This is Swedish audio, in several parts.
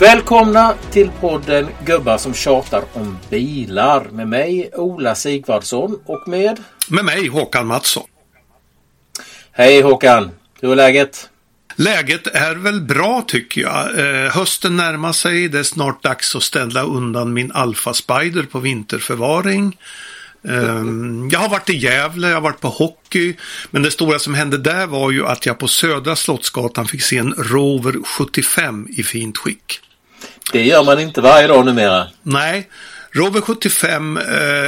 Välkomna till podden Gubbar som tjatar om bilar med mig Ola Sigvardsson och med Med mig Håkan Mattsson. Hej Håkan! Hur är läget? Läget är väl bra tycker jag. Eh, hösten närmar sig. Det är snart dags att ställa undan min Alfa Spider på vinterförvaring. Eh, jag har varit i Gävle, jag har varit på hockey. Men det stora som hände där var ju att jag på Södra Slottsgatan fick se en Rover 75 i fint skick. Det gör man inte varje dag numera. Nej, Robin 75 eh,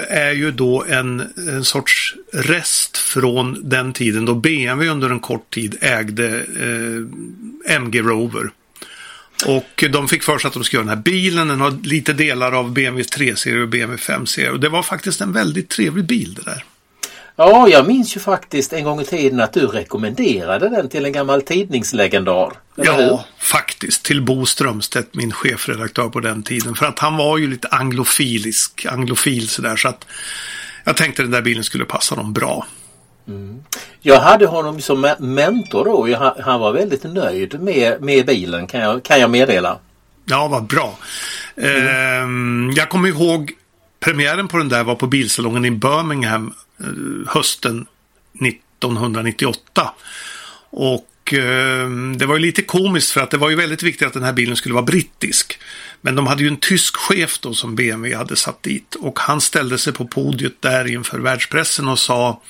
är ju då en, en sorts rest från den tiden då BMW under en kort tid ägde eh, MG Rover. Och de fick för sig att de skulle göra den här bilen. Den har lite delar av BMW 3-serie och BMW 5-serie. Och det var faktiskt en väldigt trevlig bil det där. Ja, jag minns ju faktiskt en gång i tiden att du rekommenderade den till en gammal tidningslegendar. Ja, hur? faktiskt. Till Bo Strömstedt, min chefredaktör på den tiden. För att han var ju lite anglofilisk, anglofil sådär. Så att jag tänkte att den där bilen skulle passa dem bra. Mm. Jag hade honom som mentor då. Han var väldigt nöjd med, med bilen kan jag, kan jag meddela. Ja, vad bra. Mm. Eh, jag kommer ihåg premiären på den där var på bilsalongen i Birmingham eh, hösten 1998. Och eh, det var ju lite komiskt för att det var ju väldigt viktigt att den här bilen skulle vara brittisk. Men de hade ju en tysk chef då som BMW hade satt dit och han ställde sig på podiet där inför världspressen och sa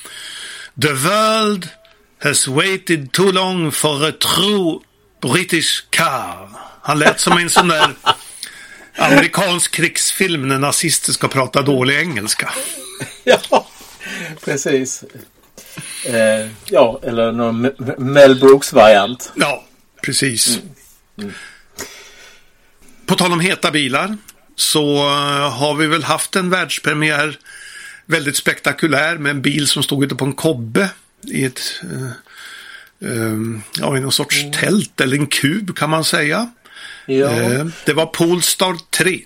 The world has waited too long for a true British car. Han lät som en sån där amerikansk krigsfilm när nazister ska prata dålig engelska. Ja, precis. Eh, ja, eller någon Mel Brooks-variant. Ja, precis. Mm. Mm. På tal om heta bilar så eh, har vi väl haft en världspremiär väldigt spektakulär med en bil som stod ute på en kobbe i ett uh, uh, ja, i någon sorts mm. tält eller en kub kan man säga. Ja. Uh, det var Polestar 3.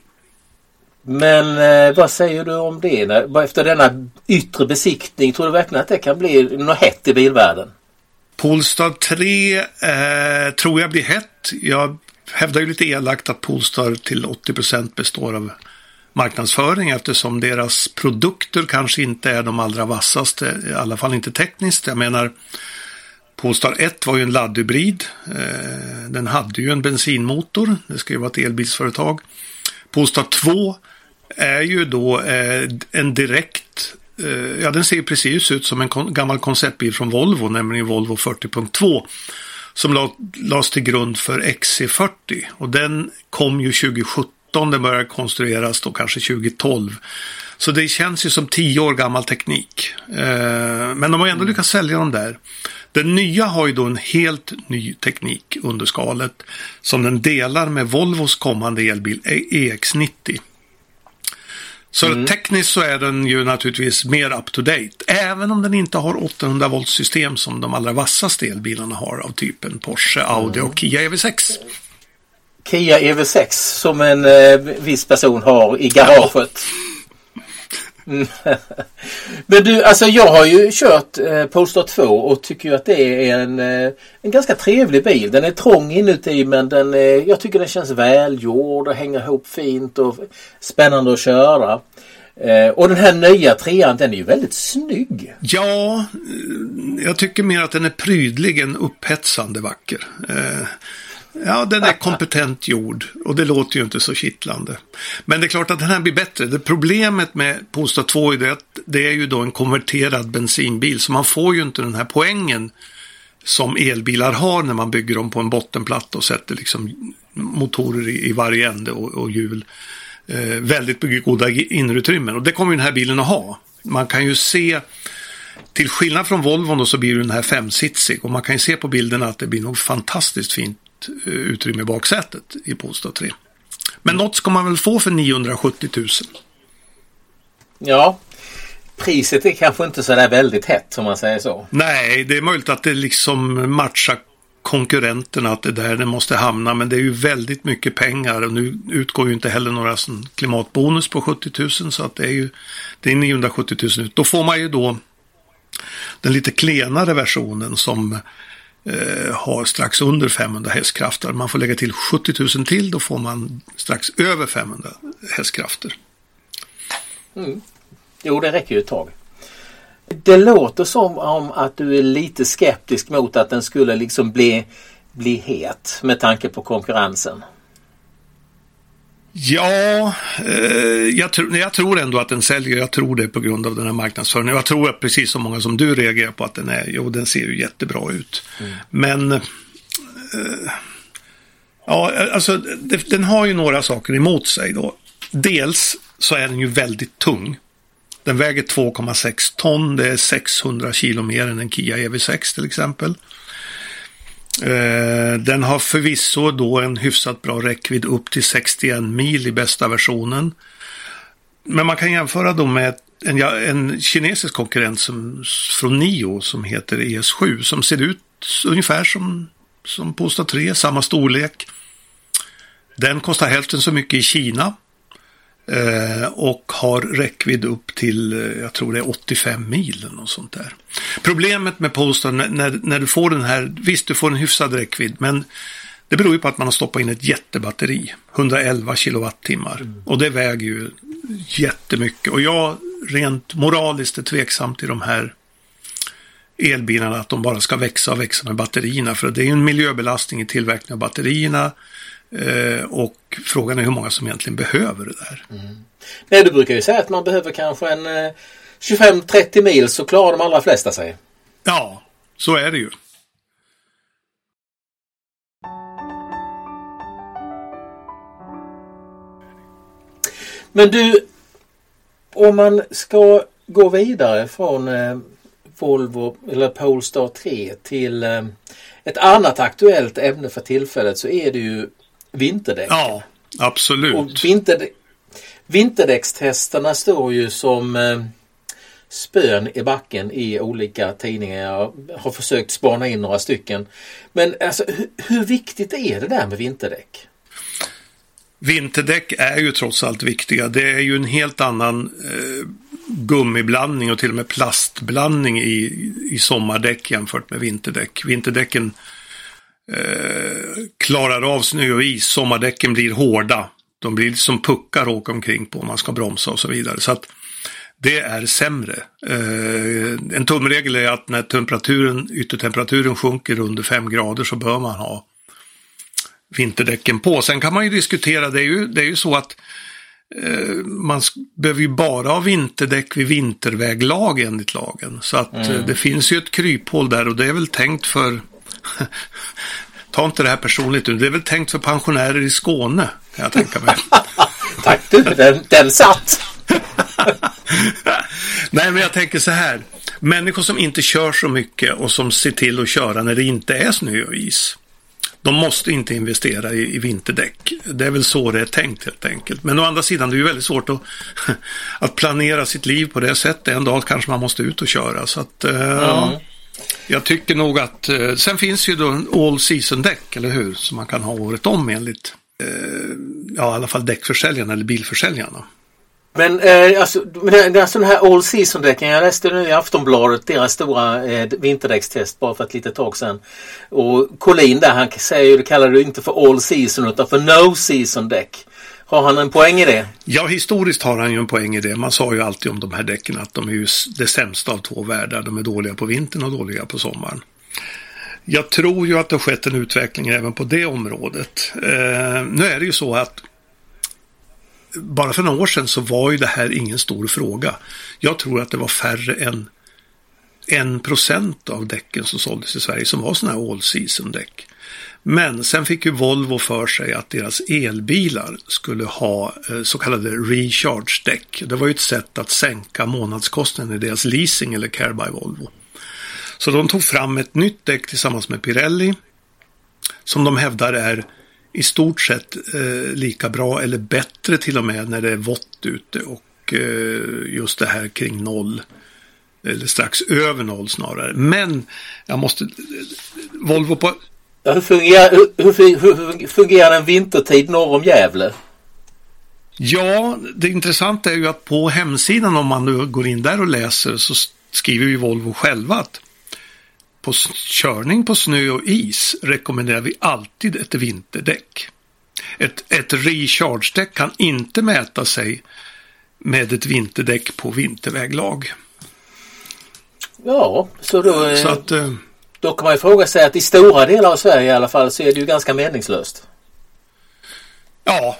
Men eh, vad säger du om det? När, efter denna yttre besiktning, tror du verkligen att det kan bli något hett i bilvärlden? Polestar 3 eh, tror jag blir hett. Jag hävdar ju lite elakt att Polestar till 80% består av marknadsföring eftersom deras produkter kanske inte är de allra vassaste, i alla fall inte tekniskt. Jag menar, Polestar 1 var ju en laddhybrid. Eh, den hade ju en bensinmotor, det ska ju vara ett elbilsföretag. Polestar 2 är ju då eh, en direkt eh, Ja, den ser precis ut som en gammal konceptbil från Volvo, nämligen Volvo 40.2 som lades till grund för XC40 och den kom ju 2017 den började konstrueras då kanske 2012. Så det känns ju som tio år gammal teknik. Men de har ändå lyckats sälja dem där. Den nya har ju då en helt ny teknik under skalet som den delar med Volvos kommande elbil EX90. Så mm. tekniskt så är den ju naturligtvis mer up to date. Även om den inte har 800 volts system som de allra vassaste elbilarna har av typen Porsche, Audi och Kia EV6. Kia EV6 som en eh, viss person har i garaget. Mm. Men du, alltså jag har ju kört eh, Polestar 2 och tycker att det är en, eh, en ganska trevlig bil. Den är trång inuti men den, eh, jag tycker den känns välgjord och hänger ihop fint och spännande att köra. Eh, och den här nya trean den är ju väldigt snygg. Ja, jag tycker mer att den är prydlig än upphetsande vacker. Eh, Ja, den är kompetent gjord och det låter ju inte så kittlande. Men det är klart att den här blir bättre. Det problemet med Polestar 2 är att det är ju då en konverterad bensinbil så man får ju inte den här poängen som elbilar har när man bygger dem på en bottenplatta och sätter liksom motorer i, i varje ände och, och hjul. Eh, väldigt mycket goda innerutrymmen och det kommer den här bilen att ha. Man kan ju se till skillnad från Volvon då så blir den här femsitsig och man kan ju se på bilderna att det blir nog fantastiskt fint utrymme i baksätet i Polestar 3. Men något ska man väl få för 970 000? Ja, priset är kanske inte så där väldigt hett om man säger så. Nej, det är möjligt att det liksom matchar konkurrenterna att det är där det måste hamna. Men det är ju väldigt mycket pengar och nu utgår ju inte heller några sån klimatbonus på 70 000 så att det är ju det är 970 000 ut. Då får man ju då den lite klenare versionen som eh, har strax under 500 hästkrafter. Man får lägga till 70 000 till, då får man strax över 500 hästkrafter. Mm. Jo, det räcker ju ett tag. Det låter som om att du är lite skeptisk mot att den skulle liksom bli, bli het med tanke på konkurrensen. Ja, eh, jag, tr jag, tror ändå att den säljer. Jag tror det på grund av den här marknadsföringen. Jag tror att precis som många som du reagerar på att den är, jo den ser ju jättebra ut. Mm. Men eh, ja, alltså det, den har ju några saker emot sig då. Dels så är den ju väldigt tung. Den väger 2,6 ton. Det är 600 kilo mer än en Kia EV6 till exempel. Eh, den har förvisso då en hyfsat bra räckvidd upp till 61 mil i bästa versionen. Men man kan jämföra då med en, en kinesisk konkurrent som, från Nio som heter ES7 som ser ut ungefär som, som Posta 3, samma storlek. Den kostar hälften så mycket i Kina. Eh, och har räckvidd upp till, eh, jag tror det är 85 mil och sånt där. Problemet med Polestar när, när du får den här, visst du får en hyfsad räckvidd, men det beror ju på att man har stoppat in ett jättebatteri, 111 kilowattimmar. Mm. Och det väger ju jättemycket. Och jag rent moraliskt är tveksam till de här elbilarna, att de bara ska växa och växa med batterierna. För det är ju en miljöbelastning i tillverkningen av batterierna. Eh, och frågan är hur många som egentligen behöver det där. Mm. Nej, du brukar ju säga att man behöver kanske en eh, 25-30 mil så klarar de allra flesta sig. Ja, så är det ju. Men du, om man ska gå vidare från eh, Volvo eller Polestar 3 till eh, ett annat aktuellt ämne för tillfället så är det ju vinterdäck. Ja, absolut. Och vinter, vinterdäckstesterna står ju som eh, spön i backen i olika tidningar. Jag har försökt spana in några stycken. Men alltså, hur, hur viktigt är det där med vinterdäck? Vinterdäck är ju trots allt viktiga. Det är ju en helt annan eh, gummiblandning och till och med plastblandning i, i sommardäck jämfört med vinterdäck. Vinterdäcken eh, klarar av snö och is. Sommardäcken blir hårda. De blir som puckar åka omkring på om man ska bromsa och så vidare. Så att det är sämre. Eh, en tumregel är att när temperaturen, yttertemperaturen sjunker under 5 grader så bör man ha vinterdäcken på. Sen kan man ju diskutera, det är ju, det är ju så att eh, man behöver ju bara ha vinterdäck vid vinterväglag enligt lagen. Så att mm. eh, det finns ju ett kryphål där och det är väl tänkt för Ta inte det här personligt nu. Det är väl tänkt för pensionärer i Skåne, kan jag tänka mig. Tack du, den, den satt! Nej, men jag tänker så här. Människor som inte kör så mycket och som ser till att köra när det inte är snö och is. De måste inte investera i, i vinterdäck. Det är väl så det är tänkt helt enkelt. Men å andra sidan, det är ju väldigt svårt att, att planera sitt liv på det sättet. En dag kanske man måste ut och köra. Så att, uh, ja. Jag tycker nog att, eh, sen finns ju då en all season däck, eller hur? Som man kan ha året om enligt, eh, ja i alla fall däckförsäljarna eller bilförsäljarna. Men eh, alltså, alltså den här All Season-däcken, jag läste nu i Aftonbladet deras stora eh, vinterdäckstest bara för ett litet tag sedan. Och Collin där han säger, ju, det kallar det inte för All Season utan för No Season-däck. Har han en poäng i det? Ja, historiskt har han ju en poäng i det. Man sa ju alltid om de här däcken att de är ju det sämsta av två världar. De är dåliga på vintern och dåliga på sommaren. Jag tror ju att det har skett en utveckling även på det området. Eh, nu är det ju så att bara för några år sedan så var ju det här ingen stor fråga. Jag tror att det var färre än en procent av däcken som såldes i Sverige som var sådana här all season däck. Men sen fick ju Volvo för sig att deras elbilar skulle ha eh, så kallade recharge-däck. Det var ju ett sätt att sänka månadskostnaden i deras leasing eller Care by Volvo. Så de tog fram ett nytt däck tillsammans med Pirelli som de hävdar är i stort sett eh, lika bra eller bättre till och med när det är vått ute och eh, just det här kring noll. Eller strax över noll snarare. Men jag måste... Volvo på hur, fungerar, hur, hur, fungerar en vintertid norr om Gävle? Ja, det intressanta är ju att på hemsidan om man nu går in där och läser så skriver ju Volvo själva att på körning på snö och is rekommenderar vi alltid ett vinterdäck. Ett, ett recharge-däck kan inte mäta sig med ett vinterdäck på vinterväglag. Ja, så då, så att, eh, då kan man ju fråga sig att i stora delar av Sverige i alla fall så är det ju ganska meningslöst. Ja,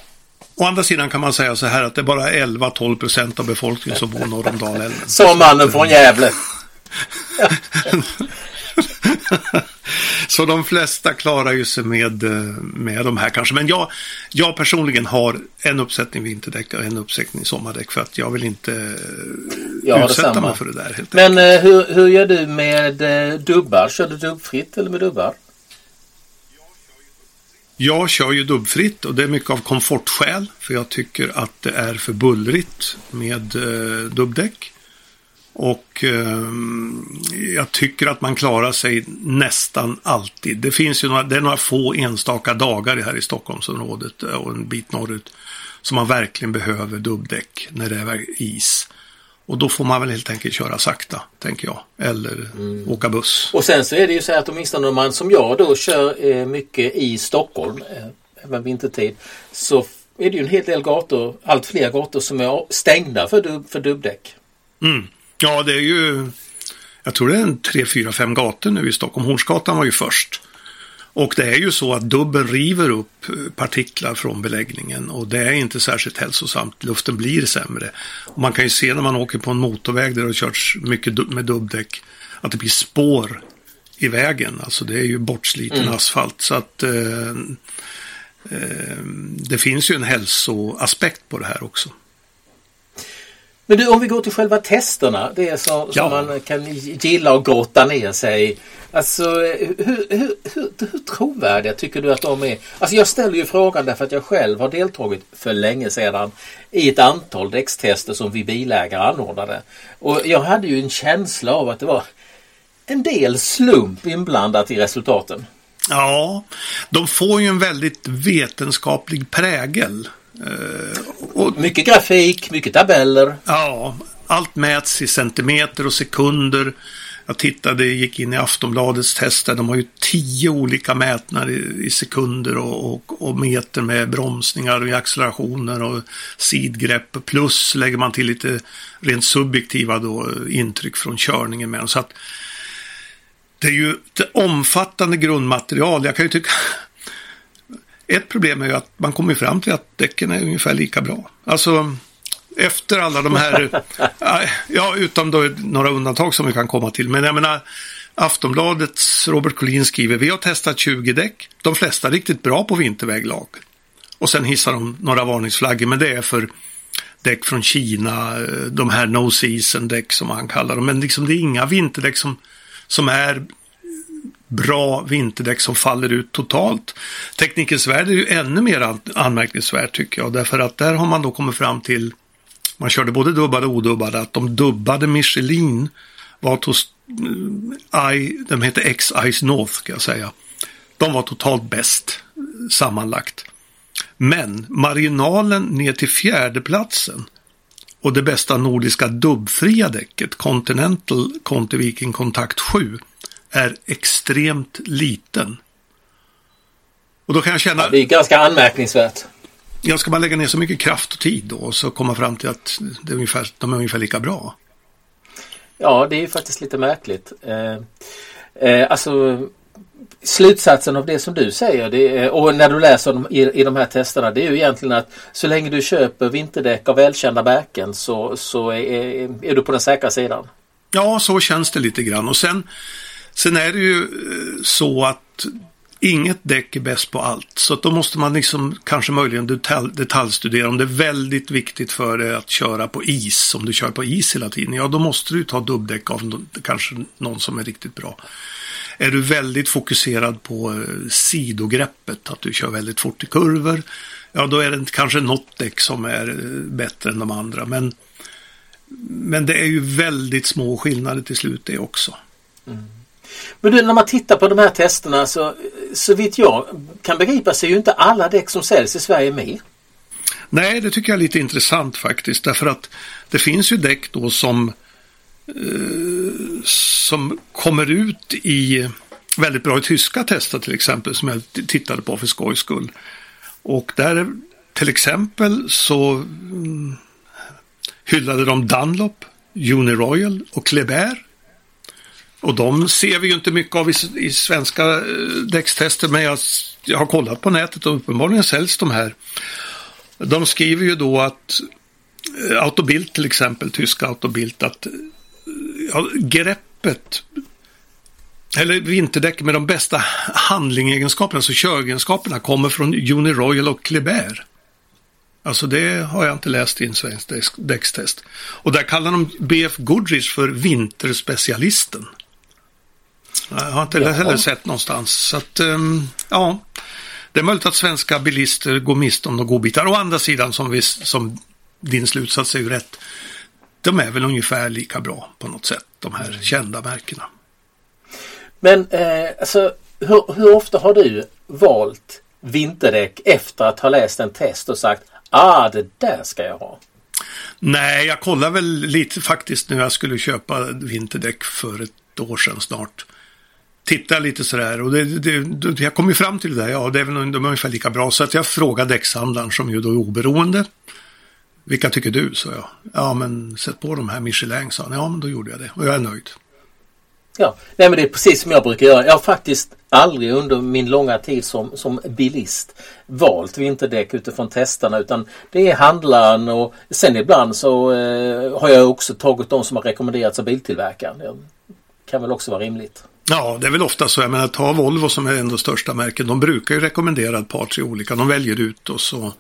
Å andra sidan kan man säga så här att det är bara 11-12 procent av befolkningen som bor norr om Dalälven. Som mannen från Gävle. så de flesta klarar ju sig med, med de här kanske. Men jag, jag personligen har en uppsättning vinterdäck och en uppsättning sommardäck för att jag vill inte ja, utsätta mig för det där. Helt Men eh, hur, hur gör du med eh, dubbar? Kör du dubbfritt eller med dubbar? Jag kör ju dubbfritt och det är mycket av komfortskäl för jag tycker att det är för bullrigt med eh, dubbdäck. Och eh, jag tycker att man klarar sig nästan alltid. Det finns ju några, det är några få enstaka dagar här i Stockholmsområdet och en bit norrut som man verkligen behöver dubbdäck när det är is. Och då får man väl helt enkelt köra sakta, tänker jag. Eller mm. åka buss. Och sen så är det ju så att åtminstone om man som jag då kör eh, mycket i Stockholm, eh, även vintertid, så är det ju en hel del gator, allt fler gator som är stängda för, dub, för dubbdäck. Mm. Ja, det är ju, jag tror det är en tre, fyra, fem gator nu i Stockholm. Hornsgatan var ju först. Och det är ju så att dubben river upp partiklar från beläggningen och det är inte särskilt hälsosamt. Luften blir sämre. Och man kan ju se när man åker på en motorväg där det har körts mycket med dubbdäck att det blir spår i vägen. Alltså det är ju bortsliten mm. asfalt. Så att eh, eh, det finns ju en hälsoaspekt på det här också. Men du, om vi går till själva testerna, det som, ja. som man kan gilla och grotta ner sig. Alltså, hur, hur, hur, hur trovärdiga tycker du att de är? Alltså jag ställer ju frågan därför att jag själv har deltagit för länge sedan i ett antal däckstester som vi bilägare anordnade. Och jag hade ju en känsla av att det var en del slump inblandat i resultaten. Ja, de får ju en väldigt vetenskaplig prägel. Och, mycket grafik, mycket tabeller. Ja, allt mäts i centimeter och sekunder. Jag tittade, gick in i Aftonbladets test där De har ju tio olika mätningar i, i sekunder och, och, och, meter med bromsningar och accelerationer och sidgrepp. Plus lägger man till lite rent subjektiva då, intryck från körningen med. Så att det är ju ett omfattande grundmaterial. Jag kan ju tycka ett problem är ju att man kommer fram till att däcken är ungefär lika bra. Alltså efter alla de här, ja utom då några undantag som vi kan komma till. Men jag menar Aftonbladets Robert Collin skriver vi har testat 20 däck, de flesta riktigt bra på vinterväglag. Och sen hissar de några varningsflaggor, men det är för däck från Kina, de här no season däck som han kallar dem. Men liksom det är inga vinterdäck som, som är bra vinterdäck som faller ut totalt. Teknikens värld är ju ännu mer anmärkningsvärt tycker jag. Därför att där har man då kommit fram till, man körde både dubbade och odubbade, att de dubbade Michelin var hos eh, I, de heter X-Ice North ska jag säga. De var totalt bäst sammanlagt. Men marginalen ner till fjärdeplatsen och det bästa nordiska dubbfria däcket Continental Conti Viking Contact 7 är extremt liten. Och då kan jag känna... Ja, det är ganska anmärkningsvärt. Jag ska man lägga ner så mycket kraft och tid då och så komma fram till att det är ungefär, de är ungefär lika bra. Ja, det är faktiskt lite märkligt. Eh, eh, alltså slutsatsen av det som du säger det, och när du läser dem i, i de här testerna det är ju egentligen att så länge du köper vinterdäck av välkända märken så, så är, är, är, du på den säkra sidan. Ja, så känns det lite grann och sen Sen är det ju eh, så att inget däck är bäst på allt. Så att då måste man liksom kanske möjligen detalj, detaljstudera. Om det är väldigt viktigt för dig att köra på is, om du kör på is hela tiden, ja då måste du ta dubbdäck av kanske någon som är riktigt bra. Är du väldigt fokuserad på eh, sidogreppet, att du kör väldigt fort i kurvor, ja då är det kanske något däck som är eh, bättre än de andra. Men, men det är ju väldigt små skillnader till slut det också. Mm. Men du, när man tittar på de här testerna så, så vitt jag kan begripa så är ju inte alla däck som säljs i Sverige med. Nej, det tycker jag är lite intressant faktiskt. Därför att det finns ju däck då som eh, som kommer ut i väldigt bra i tyska tester till exempel som jag tittade på för skojs skull. Och där till exempel så mm, hyllade de Dunlop, Uniroyal och Kleber. Och de ser vi ju inte mycket av i, i svenska eh, däckstester men jag, jag har kollat på nätet och uppenbarligen säljs de här. De skriver ju då att eh, Autobild till exempel, tyska Autobild, att eh, ja, greppet eller vinterdäck med de bästa handlingegenskaperna, alltså köregenskaperna, kommer från Uniroyal och Kleber. Alltså det har jag inte läst i en svensk däckstest. Och där kallar de BF Goodrich för vinterspecialisten. Jag har inte heller sett någonstans. Så att, um, ja, det är möjligt att svenska bilister går miste om några godbitar. Å andra sidan, som, vi, som din slutsats är ju rätt, de är väl ungefär lika bra på något sätt, de här mm. kända märkena. Men eh, alltså, hur, hur ofta har du valt vinterdäck efter att ha läst en test och sagt ah, det där ska jag ha? Nej, jag kollar väl lite faktiskt när jag skulle köpa vinterdäck för ett år sedan snart. Titta lite sådär och det, det, det, jag kom ju fram till det där, ja det är väl de är ungefär lika bra. Så att jag frågade däckshandlaren som ju då är oberoende. Vilka tycker du? sa jag. Ja men sätt på de här Michelin, sa han. Ja men då gjorde jag det och jag är nöjd. Ja, nej men det är precis som jag brukar göra. Jag har faktiskt aldrig under min långa tid som, som bilist valt vinterdäck utifrån testerna utan det är handlaren och sen ibland så eh, har jag också tagit de som har rekommenderats av biltillverkaren. Det kan väl också vara rimligt. Ja, det är väl ofta så. Jag menar, ta Volvo som är ändå största märket. De brukar ju rekommendera ett par, tre olika. De väljer ut och så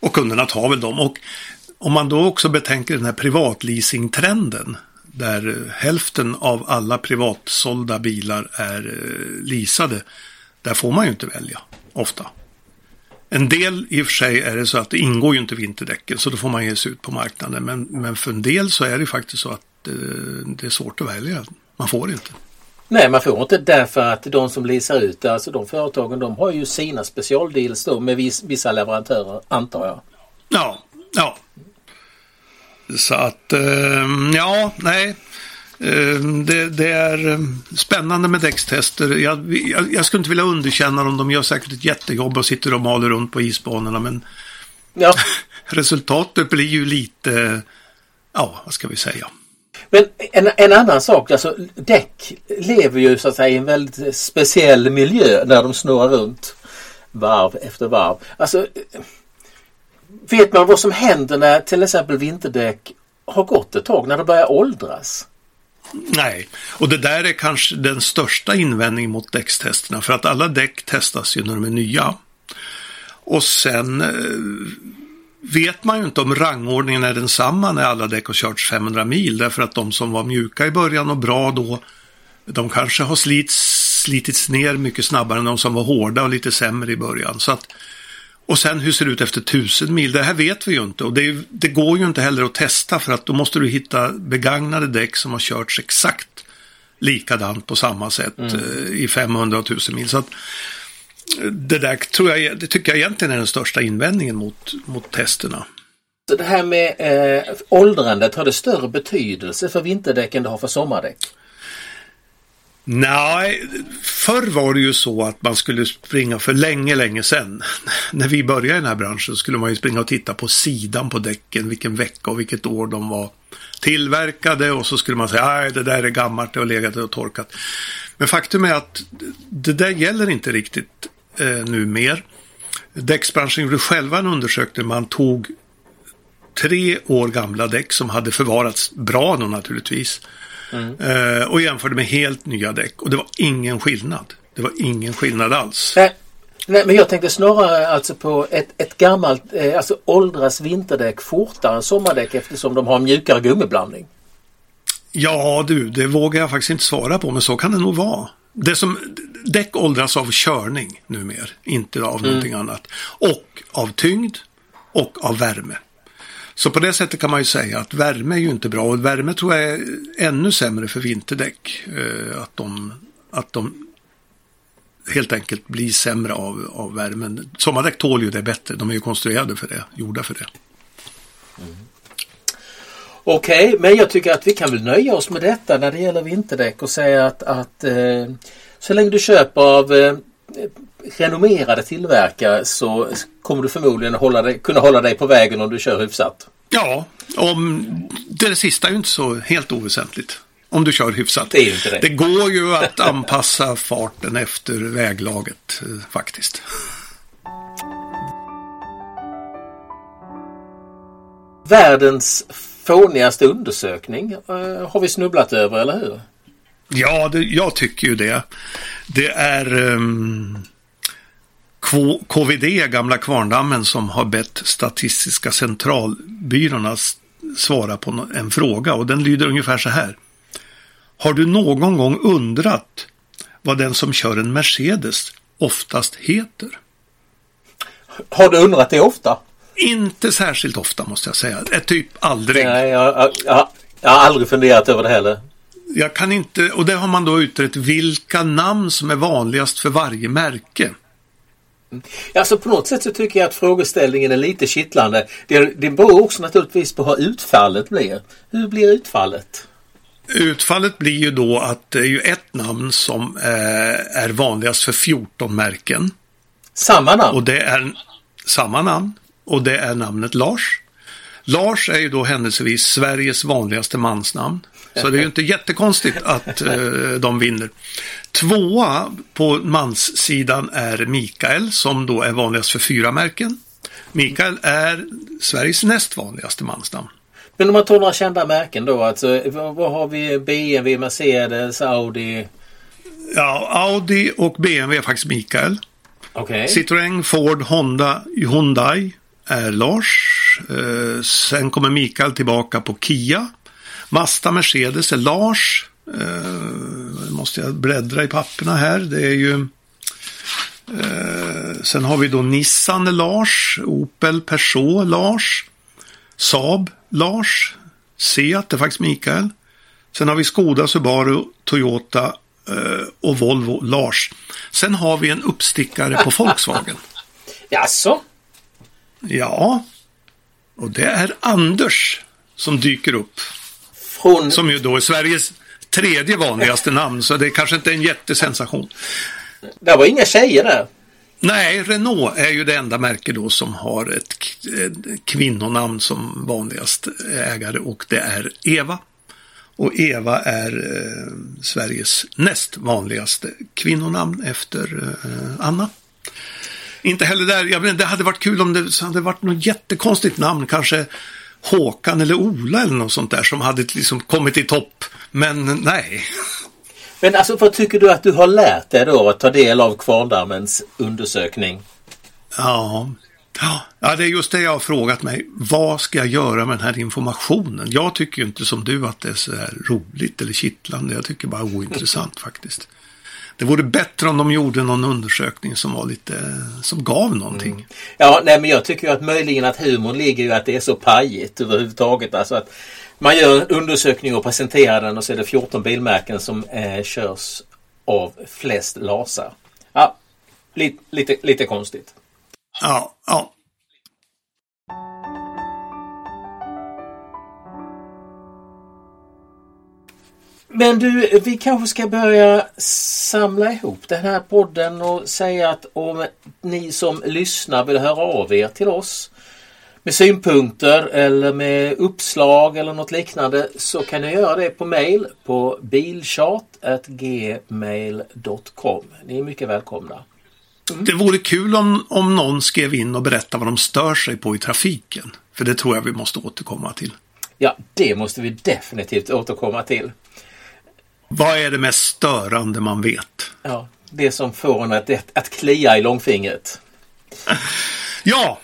och kunderna tar väl dem. Och om man då också betänker den här privatleasingtrenden där hälften av alla privatsålda bilar är eh, leasade, där får man ju inte välja ofta. En del i och för sig är det så att det ingår ju inte vinterdäcken så då får man ge sig ut på marknaden. Men, men för en del så är det faktiskt så att eh, det är svårt att välja. Man får inte. Nej, man får inte därför att de som leasar ut alltså de företagen, de har ju sina specialdeals då med vissa leverantörer, antar jag. Ja, ja. Så att, ehm, ja, nej. Ehm, det, det, är ehm, spännande med däckstester. Jag, jag, jag, skulle inte vilja underkänna dem. De gör säkert ett jättejobb och sitter och maler runt på isbanorna. Men ja. resultatet blir ju lite, ja, vad ska vi säga. Men en, en, annan sak, alltså däck lever ju så att säga i en väldigt speciell miljö när de snurrar runt varv efter varv. Alltså Vet man vad som händer när till exempel vinterdäck har gått ett tag, när de börjar åldras? Nej, och det där är kanske den största invändningen mot däckstesterna för att alla däck testas ju när de är nya. Och sen eh, vet man ju inte om rangordningen är densamma när alla däck har körts 500 mil därför att de som var mjuka i början och bra då de kanske har slits, slitits ner mycket snabbare än de som var hårda och lite sämre i början. Så att och sen hur ser det ut efter tusen mil? Det här vet vi ju inte och det, det, går ju inte heller att testa för att då måste du hitta begagnade däck som har körts exakt likadant på samma sätt mm. Eh, i 500 och 1000 mil. Så att, det där tror jag, det tycker jag egentligen är den största invändningen mot, mot testerna. Så det här med eh, åldrandet, har det större betydelse för vinterdäck än det har för sommardäck? Nej, förr var det ju så att man skulle springa för länge, länge sedan. När vi började i den här branschen skulle man ju springa och titta på sidan på däcken, vilken vecka och vilket år de var tillverkade och så skulle man säga att det där är gammalt, det har legat och torkat. Men faktum är att det där gäller inte riktigt eh, nu mer. Däcksbranschen gjorde själva en undersökning. Man tog tre år gamla däck som hade förvarats bra då naturligtvis Mm. Eh, och jämförde med helt nya däck och det var ingen skillnad. Det var ingen skillnad alls. Nej, nej men jag tänkte snarare alltså på ett, ett gammalt, eh, alltså åldras vinterdäck fortare än sommardäck eftersom de har mjukare gummiblandning. Ja du, det vågar jag faktiskt inte svara på men så kan det nog vara. Det som, däck åldras av körning numera, inte av mm. någonting annat. Och av tyngd och av värme. Så på det sättet kan man ju säga att värme är ju inte bra och värme tror jag är ännu sämre för vinterdäck. Eh, att, de, att de helt enkelt blir sämre av, av värmen. Sommardäck tål ju det bättre. De är ju konstruerade för det, gjorda för det. Mm. Okej, okay, men jag tycker att vi kan väl nöja oss med detta när det gäller vinterdäck och säga att, att eh, så länge du köper av eh, renommerade tillverkare så kommer du förmodligen hålla dig, kunna hålla dig på vägen om du kör hyfsat. Ja, om, det sista är ju inte så helt oväsentligt. Om du kör hyfsat. Det, är inte det. det går ju att anpassa farten efter väglaget eh, faktiskt. Världens fånigaste undersökning eh, har vi snubblat över, eller hur? Ja, det, jag tycker ju det. Det är um, KVD, gamla Kvarndammen, som har bett Statistiska centralbyrån svara på en fråga och den lyder ungefär så här. Har du någon gång undrat vad den som kör en Mercedes oftast heter? Har du undrat det ofta? Inte särskilt ofta måste jag säga. Typ aldrig. Nej, jag, jag, jag, jag har aldrig funderat över det heller. Jag kan inte, och det har man då utrett vilka namn som är vanligast för varje märke. Alltså på något sätt så tycker jag att frågeställningen är lite kittlande. Det, det beror också naturligtvis på hur utfallet blir. Hur blir utfallet? Utfallet blir ju då att det är ju ett namn som eh, är vanligast för 14 märken. Samma namn? Och det är samma namn och det är namnet Lars. Lars är ju då händelsevis Sveriges vanligaste mansnamn. Så det är ju inte jättekonstigt att eh, de vinner. Tvåa på manssidan är Mikael som då är vanligast för fyra märken. Mikael är Sveriges näst vanligaste mansnamn. Men om man tar några kända märken då, alltså vad har vi? BMW, Mercedes, Audi? Ja, Audi och BMW är faktiskt Mikael. Okay. Citroën, Ford, Honda, Hyundai är Lars. Eh, sen kommer Mikael tillbaka på Kia. Mazda Mercedes är Lars. Eh, måste jag bläddra i papperna här. Det är ju eh, Sen har vi då Nissan är Lars. Opel Peugeot Lars. Saab Lars. Seat är faktiskt Mikael. Sen har vi Skoda, Subaru, Toyota och Volvo Lars. Sen har vi en uppstickare på Volkswagen. Jaså? Ja, och det är Anders som dyker upp. Från... Som ju då är Sveriges tredje vanligaste namn, så det kanske inte är en jättesensation. Det var inga tjejer där. Nej, Renault är ju det enda märke då som har ett kvinnonamn som vanligast ägare och det är Eva. Och Eva är eh, Sveriges näst vanligaste kvinnonamn efter eh, Anna. Inte heller där, jag vet, det hade varit kul om det hade varit något jättekonstigt namn, kanske Håkan eller Ola eller något sånt där som hade liksom kommit i topp. Men nej. Men alltså vad tycker du att du har lärt dig då att ta del av Kvarndammens undersökning? Ja. Ja, det är just det jag har frågat mig. Vad ska jag göra med den här informationen? Jag tycker inte som du att det är så här roligt eller kittlande. Jag tycker bara ointressant faktiskt. Det vore bättre om de gjorde någon undersökning som var lite, som gav någonting. Mm. Ja, nej men jag tycker att möjligen att humorn ligger i att det är så pajigt överhuvudtaget. Alltså att man gör en undersökning och presenterar den och så är det 14 bilmärken som eh, körs av flest lasar. Ja, lite, lite, lite konstigt. Ja, ja. Men du, vi kanske ska börja samla ihop den här podden och säga att om ni som lyssnar vill höra av er till oss med synpunkter eller med uppslag eller något liknande så kan ni göra det på mail på bilchat.gmail.com. Ni är mycket välkomna. Mm. Det vore kul om, om någon skrev in och berättade vad de stör sig på i trafiken. För det tror jag vi måste återkomma till. Ja, det måste vi definitivt återkomma till. Vad är det mest störande man vet? Ja, det som får en att, att klia i långfingret. Ja!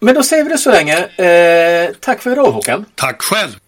Men då säger vi det så länge. Eh, tack för idag Håkan. Tack själv.